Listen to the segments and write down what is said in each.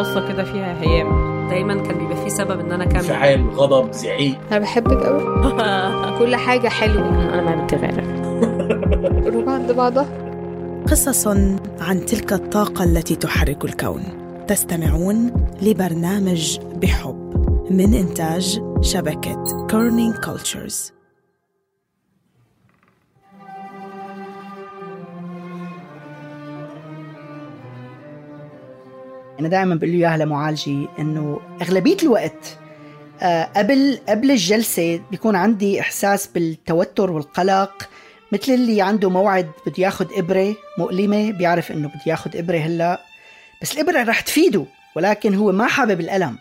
بصة كده فيها هيام. دايما كان بيبقى في سبب إن أنا أكمل. انفعال غضب زعيق. أنا بحبك قوي كل حاجة حلوة. أنا ما بتغير روح عند بعضها. قصص عن تلك الطاقة التي تحرك الكون. تستمعون لبرنامج بحب من إنتاج شبكة Kerning Cultures أنا دائما بقول له اياها لمعالجي إنه أغلبية الوقت آه، قبل قبل الجلسة بيكون عندي إحساس بالتوتر والقلق مثل اللي عنده موعد بده ياخذ إبرة مؤلمة بيعرف إنه بده ياخذ إبرة هلأ. بس الإبرة رح تفيده ولكن هو ما حابب الألم.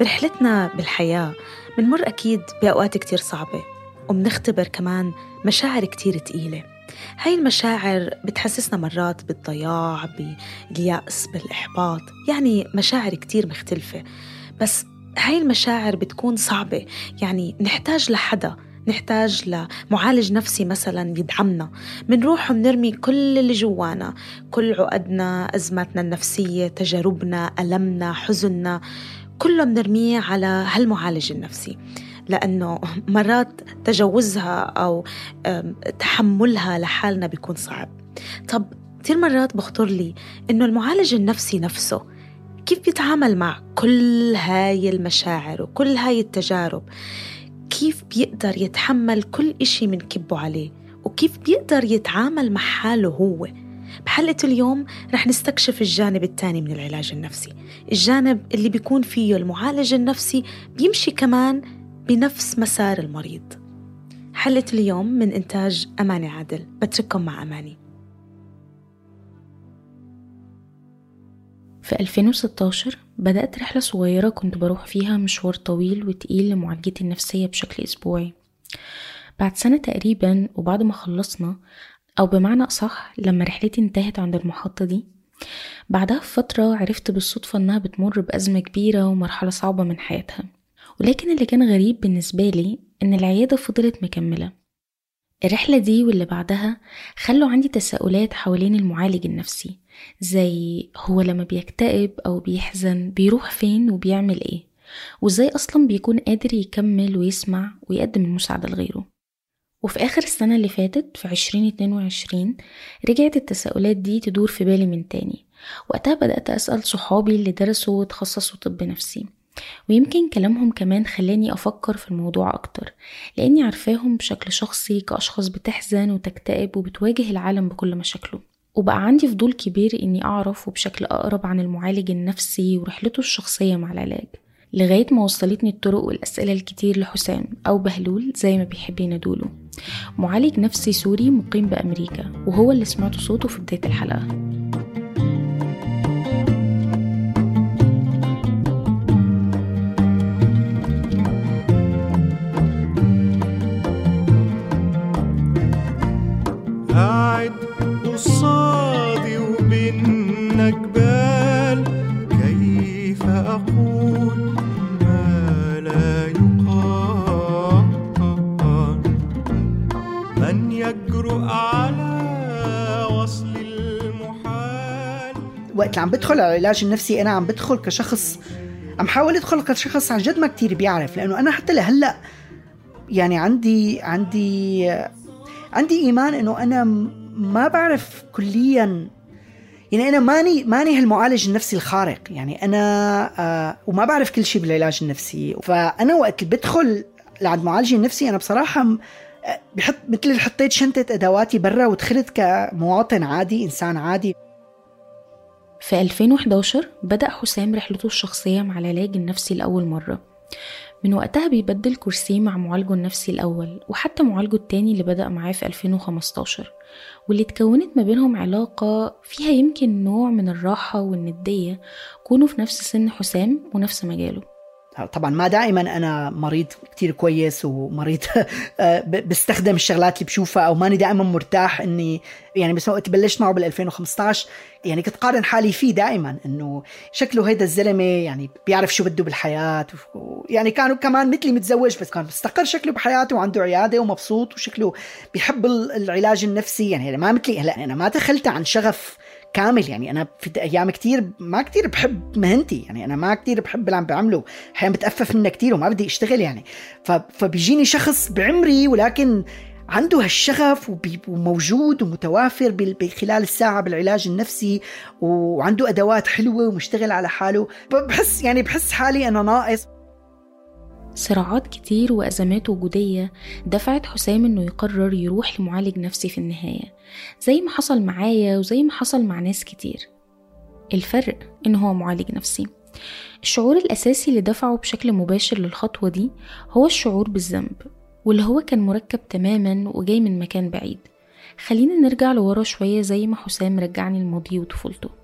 برحلتنا بالحياة بنمر أكيد بأوقات كتير صعبة وبنختبر كمان مشاعر كتير تقيلة. هاي المشاعر بتحسسنا مرات بالضياع باليأس بالإحباط يعني مشاعر كتير مختلفة. بس هاي المشاعر بتكون صعبة. يعني نحتاج لحدا نحتاج لمعالج نفسي مثلا يدعمنا. بنروح وبنرمي كل اللي جوانا كل عقدنا أزماتنا النفسية تجاربنا ألمنا حزننا كله بنرميه على هالمعالج النفسي. لأنه مرات تجاوزها أو تحملها لحالنا بيكون صعب. طب كثير مرات بخطر لي إنه المعالج النفسي نفسه كيف بيتعامل مع كل هاي المشاعر وكل هاي التجارب؟ كيف بيقدر يتحمل كل إشي منكبه عليه؟ وكيف بيقدر يتعامل مع حاله هو؟ بحلقة اليوم رح نستكشف الجانب الثاني من العلاج النفسي الجانب اللي بيكون فيه المعالج النفسي بيمشي كمان بنفس مسار المريض. حلقة اليوم من إنتاج أماني عادل. بترككم مع أماني. في 2016 بدأت رحلة صغيرة كنت بروح فيها مشوار طويل وتقيل لمعالجتي النفسية بشكل أسبوعي. بعد سنة تقريبا وبعد ما خلصنا أو بمعنى أصح لما رحلتي انتهت عند المحطة دي بعدها بفترة عرفت بالصدفة إنها بتمر بأزمة كبيرة ومرحلة صعبة من حياتها. ولكن اللي كان غريب بالنسبة لي إن العيادة فضلت مكملة. الرحلة دي واللي بعدها خلوا عندي تساؤلات حوالين المعالج النفسي زي هو لما بيكتئب أو بيحزن بيروح فين وبيعمل إيه؟ وإزاي أصلا بيكون قادر يكمل ويسمع ويقدم المساعدة لغيره؟ وفي آخر السنة اللي فاتت في عشرين اتنين وعشرين رجعت التساؤلات دي تدور في بالي من تاني. وقتها بدأت أسأل صحابي اللي درسوا وتخصصوا طب نفسي. ويمكن كلامهم كمان خلاني أفكر في الموضوع أكتر لأني عارفاهم بشكل شخصي كأشخاص بتحزن وتكتئب وبتواجه العالم بكل مشاكله. وبقى عندي فضول كبير إني أعرف وبشكل أقرب عن المعالج النفسي ورحلته الشخصية مع العلاج. لغاية ما وصلتني الطرق والأسئلة الكتير لحسام أو بهلول زي ما بيحب ينادوله معالج نفسي سوري مقيم بأمريكا وهو اللي سمعت صوته في بداية الحلقة. وقت اللي عم بدخل على العلاج النفسي أنا عم بدخل كشخص عم حاول أدخل كشخص عن جد ما كتير بيعرف لأنه أنا حتى لهلأ يعني عندي عندي عندي إيمان إنه أنا ما بعرف كليا يعني أنا ماني ماني هالمعالج النفسي الخارق يعني أنا آه وما بعرف كل شيء بالعلاج النفسي. فأنا وقت بدخل لعند معالجي النفسي أنا بصراحة آه، بحط مثل حطيت شنطة أدواتي برا ودخلت كمواطن عادي إنسان عادي. في 2011 بدأ حسام رحلته الشخصية مع العلاج النفسي لأول مرة. من وقتها بيبدل كرسيه مع معالجه النفسي الأول وحتى معالجه التاني اللي بدأ معاه في 2015 واللي اتكونت ما بينهم علاقة فيها يمكن نوع من الراحة والندية كونوا في نفس سن حسام ونفس مجاله. طبعا ما دائما أنا مريض كتير كويس ومريض آه، بستخدم الشغلات اللي بشوفها أو ماني دائما مرتاح إني يعني بس وقت بلشت معه بال 2015 يعني كنت قارن حالي فيه دائما إنه شكله هيدا الزلمة يعني بيعرف شو بده بالحياة و- يعني كانوا كمان مثلي متزوج بس كان مستقر شكله بحياته وعنده عيادة ومبسوط وشكله بيحب ال- العلاج النفسي يعني ما مثلي هلأ أنا ما دخلت عن شغف كامل يعني أنا في أيام كتير ما كتير بحب مهنتي يعني أنا ما كتير بحب اللي عم بعمله أحيانا بتأفف منها كتير وما بدي أشتغل يعني. فبيجيني شخص بعمري ولكن عنده هالشغف وموجود ومتوافر خلال الساعة بالعلاج النفسي وعنده أدوات حلوة ومشتغل على حاله. بحس يعني بحس حالي أنا ناقص. صراعات كتير وأزمات وجودية دفعت حسام إنه يقرر يروح لمعالج نفسي في النهاية زي ما حصل معايا وزي ما حصل مع ناس كتير. الفرق إنه هو معالج نفسي. الشعور الأساسي اللي دفعه بشكل مباشر للخطوة دي هو الشعور بالذنب واللي هو كان مركب تماما وجاي من مكان بعيد. خلينا نرجع لورا شوية زي ما حسام رجعني الماضي وطفولته.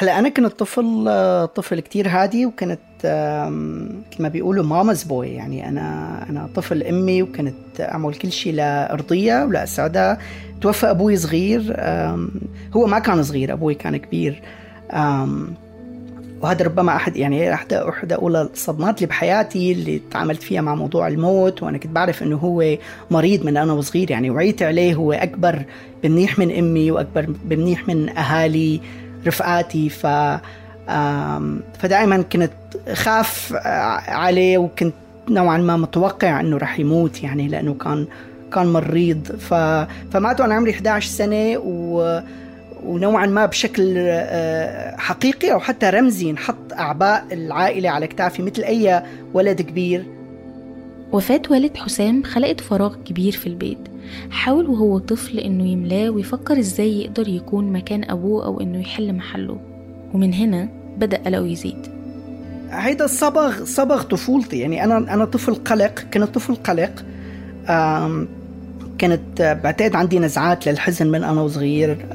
هلا أنا كنت طفل طفل كتير هادي وكنت ما بيقولوا ماماز بوي يعني أنا أنا طفل أمي وكنت أعمل كل شيء لارضيها ولاسعدها توفى أبوي صغير هو ما كان صغير أبوي كان كبير. وهذا ربما أحد يعني احدى احدى أولى الصدمات اللي بحياتي اللي تعاملت فيها مع موضوع الموت. وأنا كنت بعرف إنه هو مريض من أنا وصغير يعني وعيت عليه هو أكبر بمنيح من أمي وأكبر بمنيح من أهالي. رفقاتي ف فدائما كنت خاف آه، عليه وكنت نوعا ما متوقع إنه رح يموت يعني لأنه كان كان مريض. ف... فمات وأنا عمري 11 سنة و... ونوعا ما بشكل آه، حقيقي أو حتى رمزي انحط أعباء العائلة على كتافي مثل أي ولد كبير. وفاة والد حسام خلقت فراغ كبير في البيت. حاول وهو طفل إنه يملاه ويفكر إزاي يقدر يكون مكان أبوه أو إنه يحل محله. ومن هنا بدأ قلقه يزيد. هيدا صبغ صبغ طفولتي. يعني أنا أنا طفل قلق. كنت طفل قلق. كانت بعتقد عندي نزعات للحزن من أنا وصغير.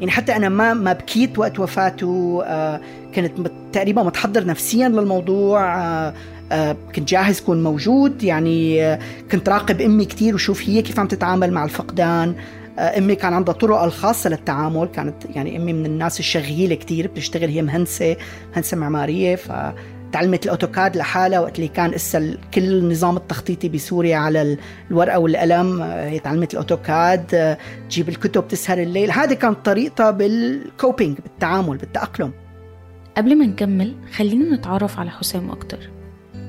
يعني حتى أنا ما ما بكيت وقت وفاته. آه، كنت تقريبا متحضر نفسيا للموضوع. آه، كنت جاهز كون موجود. يعني آه، كنت راقب أمي كتير وشوف هي كيف عم تتعامل مع الفقدان. آه، أمي كان عندها طرق الخاصة للتعامل. كانت يعني أمي من الناس الشغيلة كتير بتشتغل هي مهندسة مهندسة معمارية. ف تعلمت الأوتوكاد لحالها وقت اللي كان إسا كل النظام التخطيطي بسوريا على ال- الورقة والقلم آه، هي تعلمت الأوتوكاد آه، تجيب الكتب تسهر الليل. هذه كانت طريقتها بالكوبينج بالتعامل بالتأقلم. قبل ما نكمل خلينا نتعرف على حسام أكتر.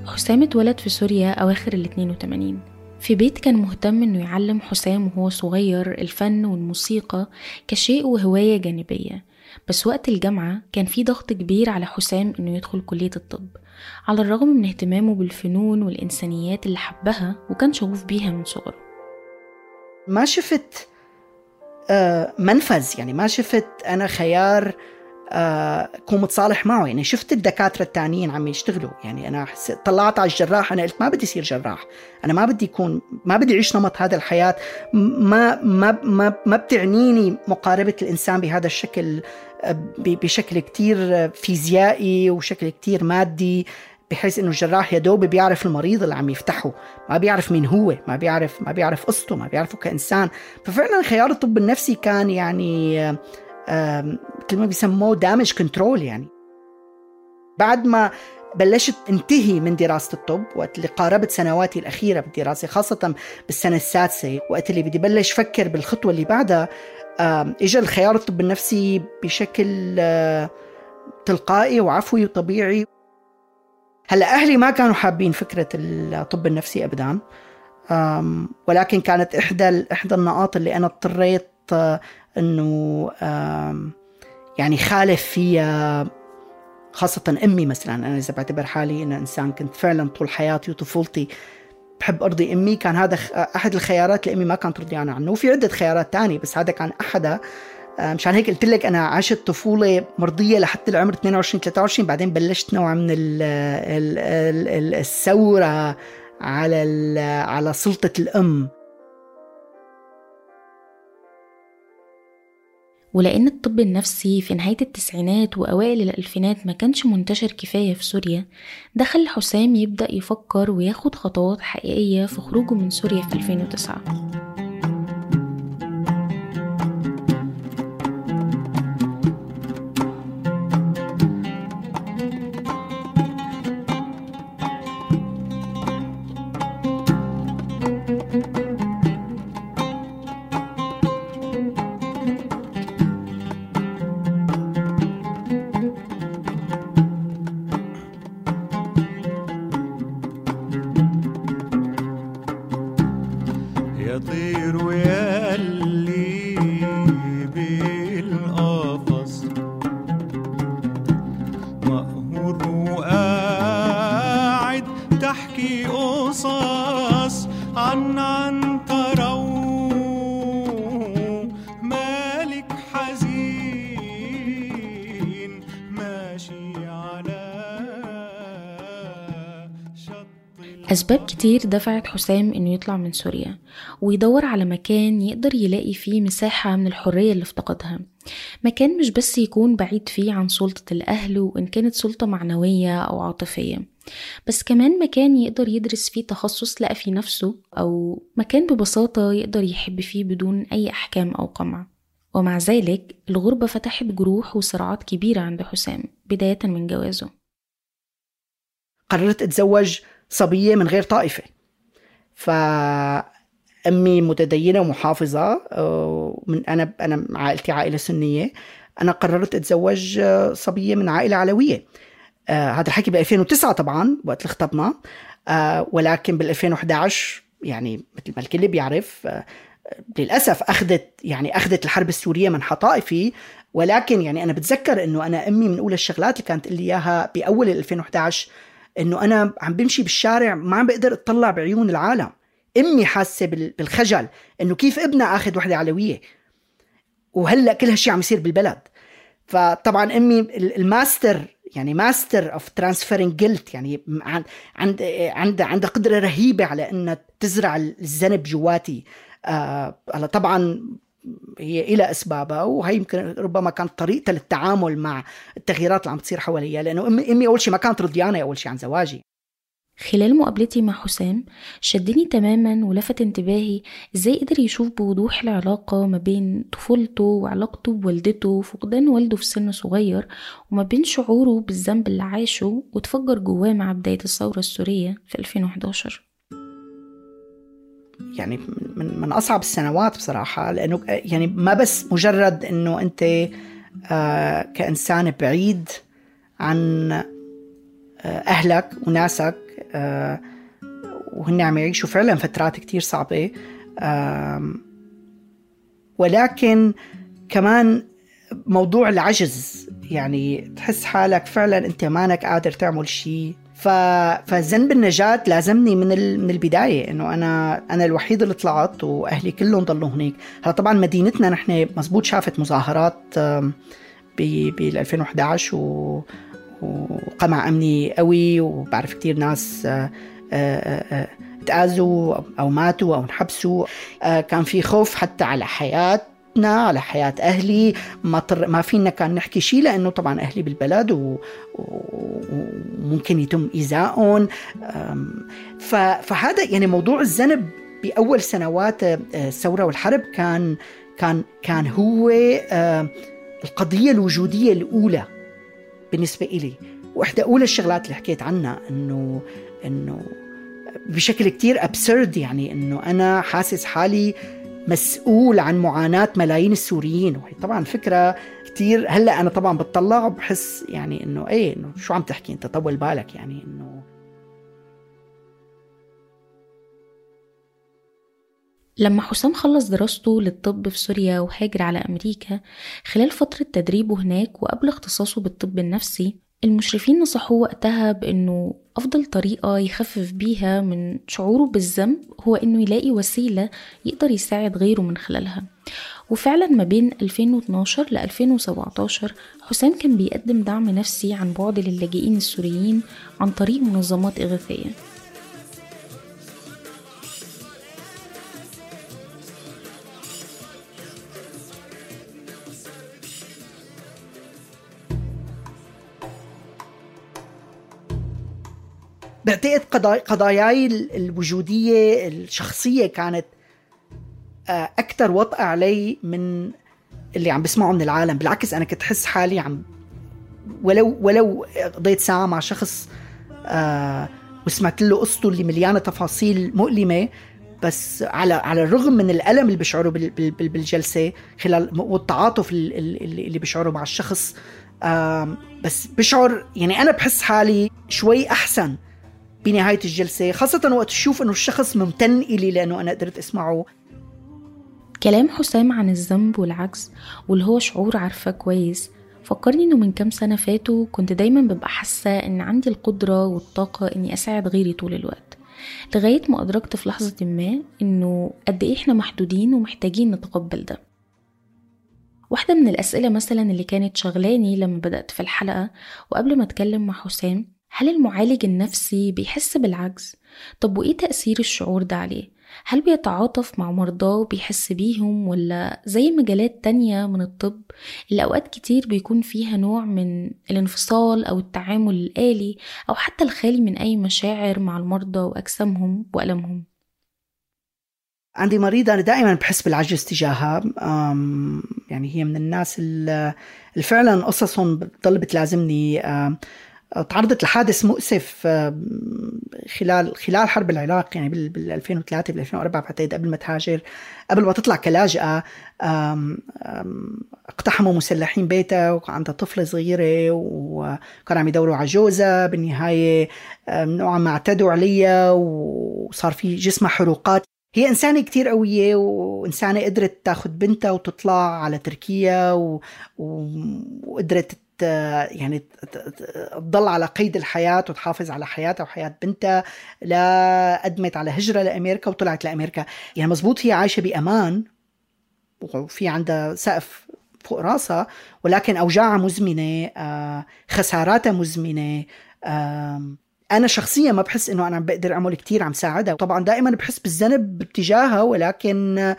حسام اتولد في سوريا أواخر ال 82 في بيت كان مهتم إنه يعلم حسام وهو صغير الفن والموسيقى كشيء وهواية جانبية. بس وقت الجامعة كان في ضغط كبير على حسام إنه يدخل كلية الطب. على الرغم من اهتمامه بالفنون والإنسانيات اللي حبها وكان شغوف بيها من صغره. ما شفت آه، منفذ يعني ما شفت أنا خيار كون متصالح معه. يعني شفت الدكاترة التانيين عم يشتغلوا. يعني حس- طلعت على الجراح أنا قلت ما بدي اصير جراح. أنا ما بدي يكون ما بدي اعيش نمط هذا الحياة. م- ما ما ما, ما بتعنيني مقاربة الإنسان بهذا الشكل آه، بشكل كتير فيزيائي وشكل كتير مادي بحيث إنه الجراح يا دوب بيعرف المريض اللي عم يفتحه. ما بيعرف مين هو ما بيعرف ما بيعرف قصته ما بيعرفه كإنسان. ففعلا خيار الطب النفسي كان يعني ما بيسموه دامج كنترول يعني. بعد ما بلشت انتهي من دراسة الطب وقت اللي قاربت سنواتي الأخيرة بالدراسة خاصة بالسنة السادسة وقت اللي بدي بلش فكر بالخطوة اللي بعدها إجا الخيار الطب النفسي بشكل تلقائي وعفوي وطبيعي. هلأ أهلي ما كانوا حابين فكرة الطب النفسي أبدا ولكن كانت إحدى إحدى النقاط اللي أنا اضطريت إنه آم، يعني خالف فيها خاصة أمي مثلا. أنا إذا بعتبر حالي أنا إنسان كنت فعلا طول حياتي وطفولتي بحب أرضي أمي كان هذا أحد الخيارات اللي أمي ما كانت ترضيانة عنه وفي عدة خيارات تانية بس هذا كان أحدها. مشان هيك قلت لك أنا عشت طفولة مرضية لحتى العمر 22 23 بعدين بلشت نوع من ال ال ال ال الثورة على على سلطة الأم. ولأن الطب النفسي في نهاية التسعينات وأوائل الألفينات ما كانش منتشر كفاية في سوريا ده خلى حسام يبدأ يفكر وياخد خطوات حقيقية في خروجه من سوريا في 2009 أسباب كتير دفعت حسام إنه يطلع من سوريا ويدور على مكان يقدر يلاقي فيه مساحة من الحرية اللي افتقدها. مكان مش بس يكون بعيد فيه عن سلطة الأهل وإن كانت سلطة معنوية أو عاطفية بس كمان مكان يقدر يدرس فيه تخصص لقى في نفسه أو مكان ببساطة يقدر يحب فيه بدون أي أحكام أو قمع. ومع ذلك الغربة فتحت جروح وصراعات كبيرة عند حسام بداية من جوازه. قررت اتزوج صبية من غير طائفة. فامي متدينة ومحافظة من أنا أنا عائلتي عائلة سنية. أنا قررت أتزوج آه، صبية من عائلة علوية. آه، هذا الحكي ب 2009 طبعا وقت اللي خطبنا آه، ولكن بال 2011 يعني مثل ما الكل بيعرف للأسف أخذت يعني أخذت الحرب السورية منحى طائفي. ولكن يعني أنا بتذكر إنه أنا أمي من أولى الشغلات اللي كانت تقول لي إياها بأول 2011 إنه أنا عم بمشي بالشارع ما عم بقدر أطلع بعيون العالم. أمي حاسة بال- بالخجل إنه كيف ابنها آخذ وحدة علوية؟ وهلأ كل هالشيء عم يصير بالبلد. فطبعا أمي ال- الماستر يعني master of transferring guilt يعني عن- عند عند عندها قدرة رهيبة على إنها تزرع الذنب جواتي. آه طبعا هي إلى أسبابها وهي يمكن ربما كانت طريقتها للتعامل مع التغييرات اللي عم تصير حواليها لأنه أمي, أول شيء ما كانت رضيانة أول شيء عن زواجي. خلال مقابلتي مع حسام شدني تماما ولفت انتباهي إزاي قدر يشوف بوضوح العلاقة ما بين طفولته وعلاقته بوالدته وفقدان والده في سن صغير وما بين شعوره بالذنب اللي عاشه وتفجر جواه مع بداية الثورة السورية في 2011 يعني من من أصعب السنوات بصراحة لأنه يعني ما بس مجرد إنه أنت آه، كإنسان بعيد عن آه، أهلك وناسك آه، وهن عم يعيشوا فعلا فترات كتير صعبة ولكن كمان موضوع العجز يعني تحس حالك فعلا أنت مانك قادر تعمل شيء ف... فذنب النجاة لازمني من ال... من البداية إنه أنا أنا الوحيد اللي طلعت وأهلي كلهم ضلوا هناك. هلا طبعا مدينتنا نحن مزبوط شافت مظاهرات ب بال 2011 و... وقمع أمني قوي وبعرف كتير ناس آه، آه، آه، تآذوا أو ماتوا أو انحبسوا. كان في خوف حتى على حياتنا على حياة أهلي. ما, طر... ما فينا كان نحكي شيء لأنه طبعا أهلي بالبلد و... وممكن يتم إيذائهم. ف... فهذا يعني موضوع الذنب بأول سنوات آه، الثورة والحرب كان كان كان هو آه، القضية الوجودية الأولى بالنسبة إلي. وإحدى أولى الشغلات اللي حكيت عنها إنه إنه بشكل كتير أبسرد يعني إنه أنا حاسس حالي مسؤول عن معاناة ملايين السوريين. وهي طبعا فكرة كتير. هلأ أنا طبعا بتطلع وبحس يعني إنه إيه إنه شو عم تحكي أنت؟ طول بالك يعني إنه لما حسام خلص دراسته للطب في سوريا وهاجر على أمريكا خلال فترة تدريبه هناك وقبل اختصاصه بالطب النفسي المشرفين نصحوه وقتها بأنه أفضل طريقة يخفف بيها من شعوره بالذنب هو أنه يلاقي وسيلة يقدر يساعد غيره من خلالها. وفعلا ما بين 2012 ل 2017 حسام كان بيقدم دعم نفسي عن بعد للاجئين السوريين عن طريق منظمات إغاثية. بعتقد قضايا قضاياي ال- الوجودية الشخصية كانت آه، أكثر وطأة علي من اللي عم بسمعه من العالم. بالعكس أنا كنت احس حالي عم ولو ولو قضيت ساعة مع شخص آه وسمعت له قصته اللي مليانة تفاصيل مؤلمة بس على على الرغم من الألم اللي بشعره بال- بال- بال- بالجلسة خلال والتعاطف ال- ال- اللي بشعره مع الشخص آم، بس بشعر يعني أنا بحس حالي شوي أحسن. بنهاية الجلسة خاصة وقت أشوف إنه الشخص ممتن إلي لأنه أنا قدرت أسمعه. كلام حسام عن الذنب والعجز واللي هو شعور عارفاه كويس. فكرني إنه من كام سنة فاتوا كنت دايما ببقى حاسة إن عندي القدرة والطاقة إني أساعد غيري طول الوقت. لغاية ما أدركت في لحظة ما إنه قد إيه إحنا محدودين ومحتاجين نتقبل ده. واحدة من الأسئلة مثلا اللي كانت شغلاني لما بدأت في الحلقة وقبل ما أتكلم مع حسام هل المعالج النفسي بيحس بالعجز؟ طب وإيه تأثير الشعور ده عليه؟ هل بيتعاطف مع مرضاه وبيحس بيهم ولا زي مجالات تانية من الطب اللي أوقات كتير بيكون فيها نوع من الانفصال أو التعامل الآلي أو حتى الخالي من أي مشاعر مع المرضى وأجسامهم وألمهم عندي مريضة أنا دائما بحس بالعجز تجاهها يعني هي من الناس اللي فعلا قصصهم بتضل بتلازمني تعرضت لحادث مؤسف خلال خلال حرب العراق يعني بال بال 2003 بال 2004 بعتقد قبل ما تهاجر قبل ما تطلع أم، اقتحموا مسلحين بيتها وعندها طفلة صغيرة وكانوا عم يدوروا على جوزها بالنهاية أم، نوعا ما اعتدوا عليها وصار في جسمها حروقات هي إنسانة كتير قوية وإنسانة قدرت تاخد بنتها وتطلع على تركيا و... وقدرت. يعني تضل على قيد الحياة وتحافظ على حياتها وحياة بنتها لا قدمت على هجرة لأمريكا وطلعت لأمريكا. يعني مزبوط هي عايشة بأمان وفي عندها سقف فوق راسها ولكن أوجاعها مزمنة آه، خساراتها مزمنة أنا شخصيا ما بحس إنه أنا بقدر أعمل كتير عم ساعدها. طبعا دائما بحس بالذنب باتجاهها ولكن آه،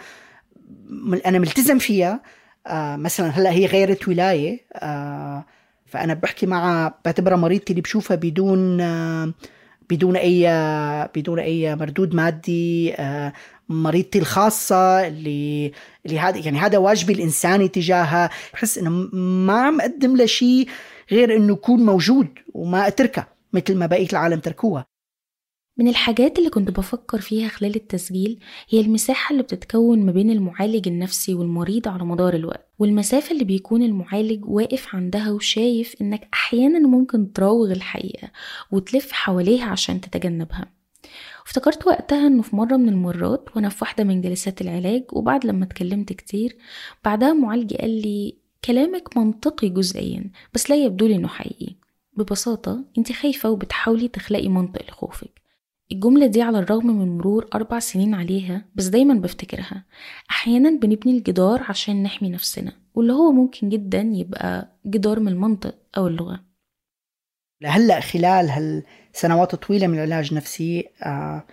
أنا ملتزم فيها. آه، مثلا هلأ هي غيرت ولاية آه، فأنا بحكي معها بعتبرها مريضتي اللي بشوفها بدون آه، بدون أي بدون أي مردود مادي مريضتي الخاصة اللي اللي هذا يعني هذا واجبي الإنساني تجاهها. بحس إنه م- ما عم أقدم لها شيء غير إنه يكون موجود وما أتركها مثل ما بقية العالم تركوها. من الحاجات اللي كنت بفكر فيها خلال التسجيل هي المساحة اللي بتتكون ما بين المعالج النفسي والمريض على مدار الوقت والمسافة اللي بيكون المعالج واقف عندها وشايف إنك أحيانا ممكن تراوغ الحقيقة وتلف حواليها عشان تتجنبها. افتكرت وقتها إنه في مرة من المرات وأنا في واحدة من جلسات العلاج وبعد لما اتكلمت كتير بعدها معالجي قال لي كلامك منطقي جزئيا بس لا يبدو لي إنه حقيقي. ببساطة أنت خايفة وبتحاولي تخلقي منطق لخوفك. الجملة دي على الرغم من مرور أربع سنين عليها بس دايما بفتكرها. أحيانا بنبني الجدار عشان نحمي نفسنا واللي هو ممكن جدا يبقى جدار من المنطق أو اللغة. لهلأ خلال هالسنوات الطويله من العلاج النفسي آه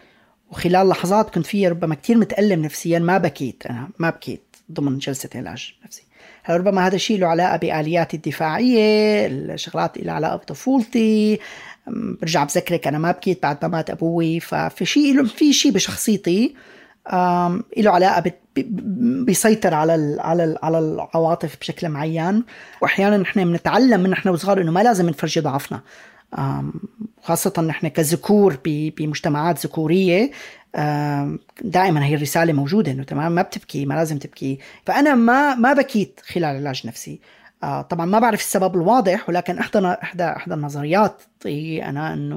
وخلال لحظات كنت فيها ربما كتير متألم نفسيا ما بكيت أنا ما بكيت ضمن جلسة علاج نفسي. ربما هذا الشيء له علاقة بآلياتي الدفاعية الشغلات اللي علاقة بطفولتي برجع بذكرك أنا ما بكيت بعد ما مات أبوي ففي شيء في شيء بشخصيتي له علاقة بيسيطر على ال على ال على العواطف بشكل معين. وأحيانا نحن بنتعلم من نحن وصغار إنه ما لازم نفرجي ضعفنا. خاصة نحن كذكور بمجتمعات ذكورية دائما هي الرسالة موجودة إنه تمام ما بتبكي ما لازم تبكي. فأنا ما ما بكيت خلال علاج نفسي. طبعا ما بعرف السبب الواضح ولكن إحدى إحدى إحدى النظريات هي أنا إنه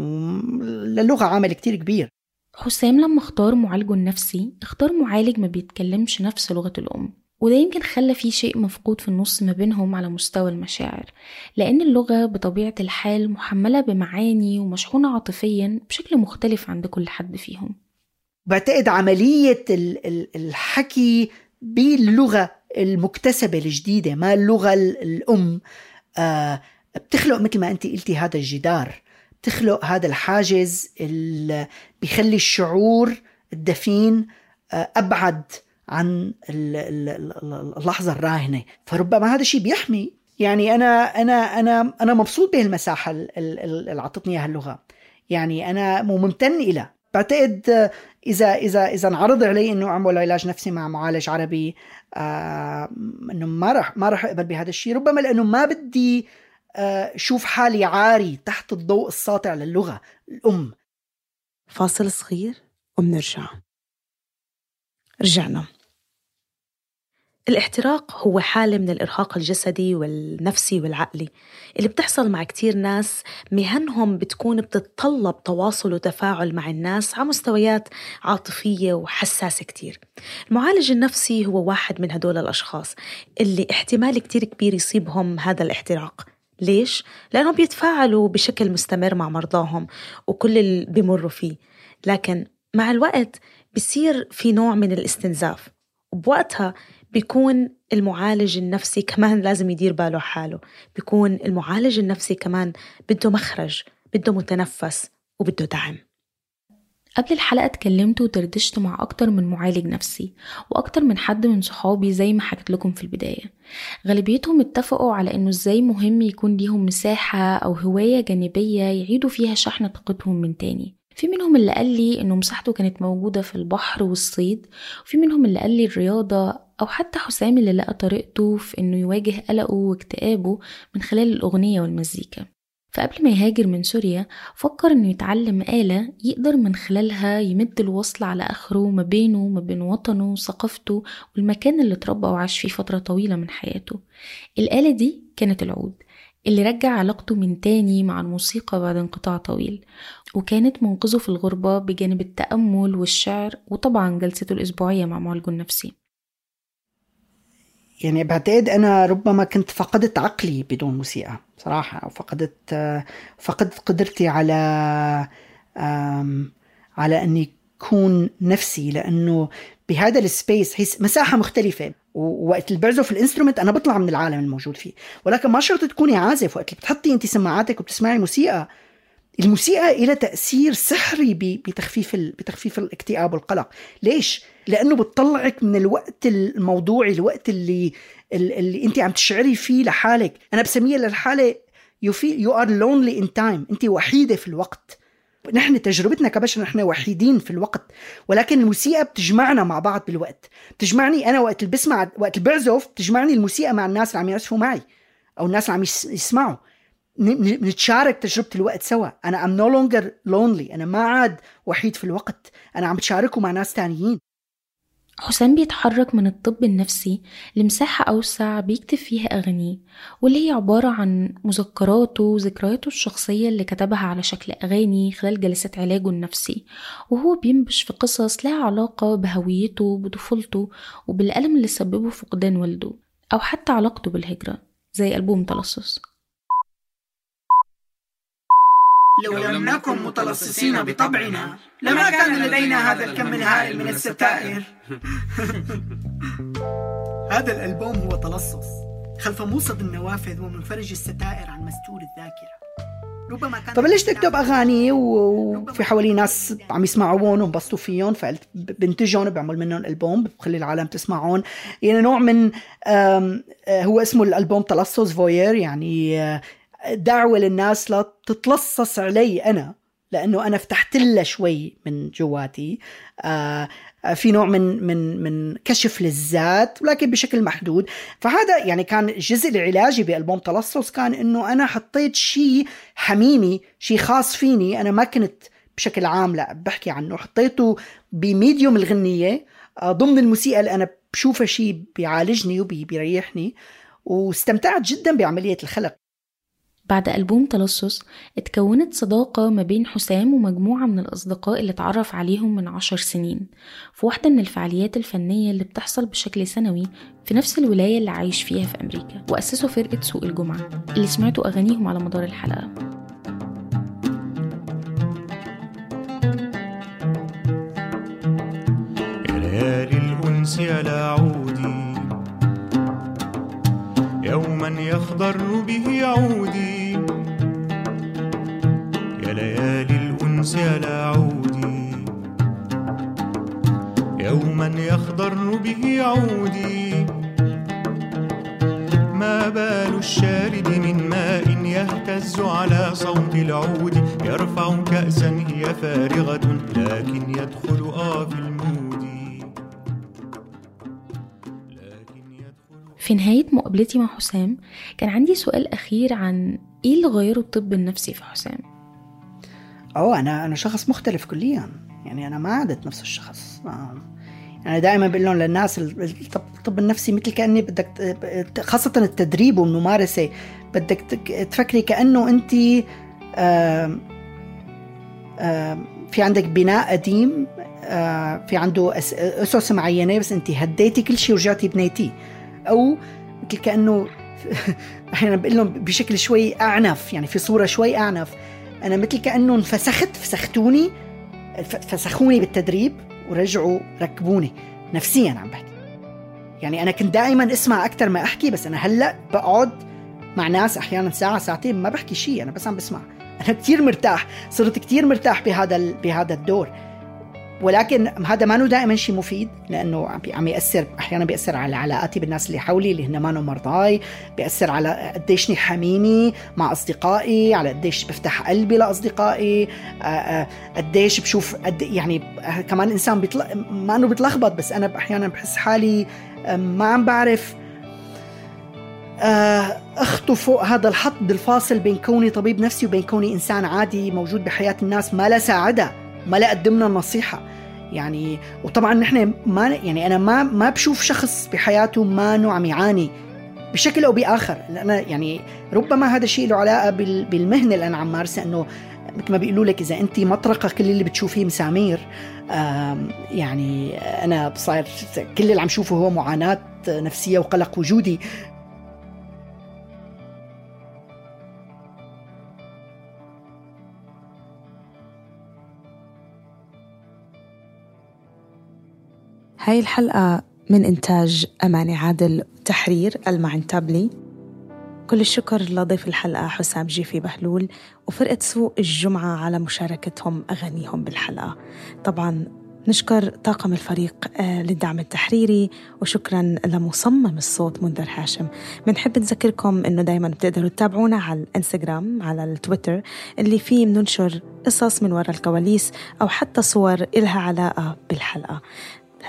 اللغة عامل كتير كبير. حسام لما اختار معالجه النفسي اختار معالج ما بيتكلمش نفس لغة الأم وده يمكن خلى في شيء مفقود في النص ما بينهم على مستوى المشاعر لأن اللغة بطبيعة الحال محملة بمعاني ومشحونة عاطفيا بشكل مختلف عند كل حد فيهم. بعتقد عملية ال- ال- الحكي باللغة المكتسبة الجديدة ما اللغة ال- الأم. آه، بتخلق مثل ما أنت قلتي هذا الجدار. بتخلق هذا الحاجز اللي بيخلي الشعور الدفين آه، أبعد عن ال- ال- ال- اللحظة الراهنة. فربما هذا الشيء بيحمي. يعني أنا أنا أنا أنا مبسوط بهالمساحة ال- ال- ال- اللي عطتني إياها اللغة. يعني مو ممتن لها بعتقد إذا إذا إذا انعرض علي إنه اعمل علاج نفسي مع معالج عربي آه إنه ما راح ما راح أقبل بهذا الشيء ربما لأنه ما بدي آه شوف حالي عاري تحت الضوء الساطع للغة الأم. فاصل صغير ومنرجع. رجعنا. الاحتراق هو حالة من الإرهاق الجسدي والنفسي والعقلي. اللي بتحصل مع كتير ناس مهنهم بتكون بتتطلب تواصل وتفاعل مع الناس على مستويات عاطفية وحساسة كتير. المعالج النفسي هو واحد من هدول الأشخاص اللي احتمال كتير كبير يصيبهم هذا الاحتراق. ليش؟ لأنهم بيتفاعلوا بشكل مستمر مع مرضاهم وكل اللي بيمروا فيه. لكن مع الوقت بصير في نوع من الاستنزاف. وبوقتها بيكون المعالج النفسي كمان لازم يدير باله حاله. بيكون المعالج النفسي كمان بده مخرج بده متنفس وبده دعم. قبل الحلقة اتكلمت ودردشت مع أكتر من معالج نفسي وأكتر من حد من صحابي زي ما حكيت لكم في البداية. غالبيتهم اتفقوا على إنه إزاي مهم يكون ليهم مساحة أو هواية جانبية يعيدوا فيها شحن طاقتهم من تاني. في منهم اللي قال لي إنه مساحته كانت موجودة في البحر والصيد وفي منهم اللي قال لي الرياضة أو حتى حسام اللي لقى طريقته في إنه يواجه قلقه واكتئابه من خلال الأغنية والمزيكا. فقبل ما يهاجر من سوريا فكر إنه يتعلم آلة يقدر من خلالها يمد الوصل على آخره ما بينه وما بين وطنه وثقافته والمكان اللي اتربى وعاش فيه فترة طويلة من حياته. الآلة دي كانت العود اللي رجع علاقته من تاني مع الموسيقى بعد انقطاع طويل وكانت منقذه في الغربة بجانب التأمل والشعر وطبعا جلسته الأسبوعية مع معالجه النفسي. يعني بعتقد أنا ربما كنت فقدت عقلي بدون موسيقى صراحة أو فقدت فقدت قدرتي على على اني اكون نفسي لأنه بهذا ال space هي مساحة مختلفة. ووقت اللي بعزف ال instrument أنا بطلع من العالم الموجود فيه. ولكن ما شرط تكوني عازف وقت اللي بتحطي أنت سماعاتك وبتسمعي موسيقى الموسيقى لها تأثير سحري بتخفيف بتخفيف الاكتئاب والقلق. ليش؟ لأنه بتطلعك من الوقت الموضوعي الوقت اللي اللي أنت عم تشعري فيه لحالك. أنا بسميها للحالة you feel you are lonely in time. أنت وحيدة في الوقت. نحن تجربتنا كبشر نحن وحيدين في الوقت. ولكن الموسيقى بتجمعنا مع بعض بالوقت. بتجمعني أنا وقت اللي بسمع وقت اللي بعزف بتجمعني الموسيقى مع الناس اللي عم يعزفوا معي أو الناس اللي عم يس- يسمعوا. نتشارك تجربة الوقت سوا. أنا I'm no longer lonely. أنا ما عاد وحيد في الوقت. أنا عم بتشاركه مع ناس تانيين. حسام بيتحرك من الطب النفسي لمساحة أوسع بيكتب فيها أغانيه واللي هي عبارة عن مذكراته وذكرياته الشخصية اللي كتبها على شكل أغاني خلال جلسات علاجه النفسي. وهو بينبش في قصص لها علاقة بهويته بطفولته وبالألم اللي سببه فقدان والده أو حتى علاقته بالهجرة زي ألبوم تلصص. لو لم نكن متلصصين بطبعنا لما كان لدينا هذا الكم الهائل من الستائر. هذا الألبوم هو تلصص خلف موصد النوافذ ومنفرج الستائر عن مستور الذاكرة. ربما كان فبلشت اكتب أغاني و- وفي حوالي ناس عم يسمعون وانبسطوا فيهم فقلت بنتجهم بعمل منهم ألبوم بخلي العالم تسمعون. يعني نوع من آه، هو اسمه الألبوم تلصص فوير يعني آه، دعوة للناس لا تتلصص علي أنا لأنه أنا فتحت لها شوي من جواتي. آه في نوع من من من كشف للذات ولكن بشكل محدود. فهذا يعني كان الجزء العلاجي بألبوم تلصص كان إنه أنا حطيت شيء حميمي شيء خاص فيني. أنا ما كنت بشكل عام لا بحكي عنه حطيته بميديوم الغنية. آه، ضمن الموسيقى اللي أنا بشوفها شيء بيعالجني وبيريحني واستمتعت جدا بعملية الخلق. بعد ألبوم تلصص اتكونت صداقة ما بين حسام ومجموعة من الأصدقاء اللي اتعرف عليهم من عشر سنين. في واحدة من الفعاليات الفنية اللي بتحصل بشكل سنوي في نفس الولاية اللي عايش فيها في أمريكا وأسسوا فرقة سوق الجمعة. اللي سمعتوا أغانيهم على مدار الحلقة. يا ليالي الأنس لعودي يوما يخضر به عودي. يا ليالي الأنس يا لعودي. يوما يخضر به عودي. ما بال الشارد من ماء يهتز على صوت العود. يرفع كأسا هي فارغة لكن يدخل آه في المود في نهاية مقابلتي مع حسام كان عندي سؤال أخير عن إيه اللي غيره الطب النفسي في حسام؟ أوه أنا أنا شخص مختلف كليا. يعني أنا ما عدت نفس الشخص. أنا دائما بقول لهم للناس الطب النفسي مثل كأني بدك خاصة التدريب والممارسة بدك تفكري كأنه أنت في عندك بناء قديم في عنده أسس معينة بس أنت هديتي كل شيء ورجعتي بنيتيه. أو مثل كأنه أحيانا بقول لهم بشكل شوي أعنف يعني في صورة شوي أعنف. أنا مثل كأنه انفسخت فسختوني فسخوني بالتدريب ورجعوا ركبوني نفسيا عم بحكي. يعني أنا كنت دائما أسمع أكثر ما أحكي بس أنا هلأ بقعد مع ناس أحيانا ساعة ساعتين ما بحكي شيء أنا بس عم بسمع. أنا كثير مرتاح صرت كثير مرتاح بهذا بهذا الدور. ولكن هذا ما دائما شيء مفيد لأنه عم يأثر أحيانا بيأثر على علاقاتي بالناس اللي حولي اللي هن ما مرضاي بيأثر على قديشني حميمي مع أصدقائي على قديش بفتح قلبي لأصدقائي قديش بشوف قد يعني كمان إنسان بيطلع ما انه بتلخبط بس أنا أحيانا بحس حالي ما عم بعرف اخطو فوق هذا الحد الفاصل بين كوني طبيب نفسي وبين كوني إنسان عادي موجود بحياة الناس ما لا ساعدها ما لا قدمنا النصيحة. يعني وطبعا نحن ما يعني أنا ما ما بشوف شخص بحياته ما عم يعاني بشكل أو بآخر. لأن يعني ربما هذا الشيء له علاقة بالمهنة اللي أنا عم مارسها إنه مثل ما بيقولوا لك إذا أنت مطرقة كل اللي بتشوفيه مسامير يعني أنا بصير كل اللي عم شوفه هو معاناة نفسية وقلق وجودي. هاي الحلقة من إنتاج أماني عادل تحرير ألمعن تابلي. كل الشكر لضيف الحلقة حسام جيفي بهلول وفرقة سوق الجمعة على مشاركتهم أغانيهم بالحلقة. طبعا نشكر طاقم الفريق آه، للدعم التحريري وشكرا لمصمم الصوت منذر هاشم. بنحب نذكركم إنه دايما بتقدروا تتابعونا على الإنستغرام على التويتر اللي فيه بننشر قصص من وراء الكواليس أو حتى صور إلها علاقة بالحلقة.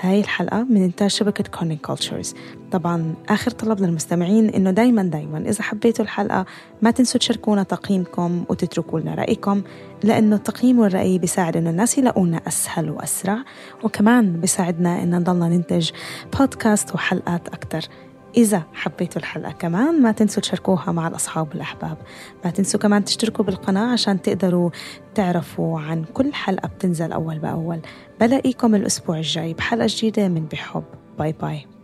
هاي الحلقة من إنتاج شبكة Kerning Cultures طبعا آخر طلب للمستمعين إنه دايما دايما إذا حبيتوا الحلقة ما تنسوا تشاركونا تقييمكم وتتركوا لنا رأيكم لأنه التقييم والرأي بيساعد إنه الناس يلاقونا أسهل وأسرع وكمان بيساعدنا إن نضلنا ننتج بودكاست وحلقات أكتر. إذا حبيتوا الحلقة كمان ما تنسوا تشاركوها مع الأصحاب والأحباب. ما تنسوا كمان تشتركوا بالقناة عشان تقدروا تعرفوا عن كل حلقة بتنزل أول بأول. بلاقيكم الأسبوع الجاي بحلقة جديدة من بحب. باي باي.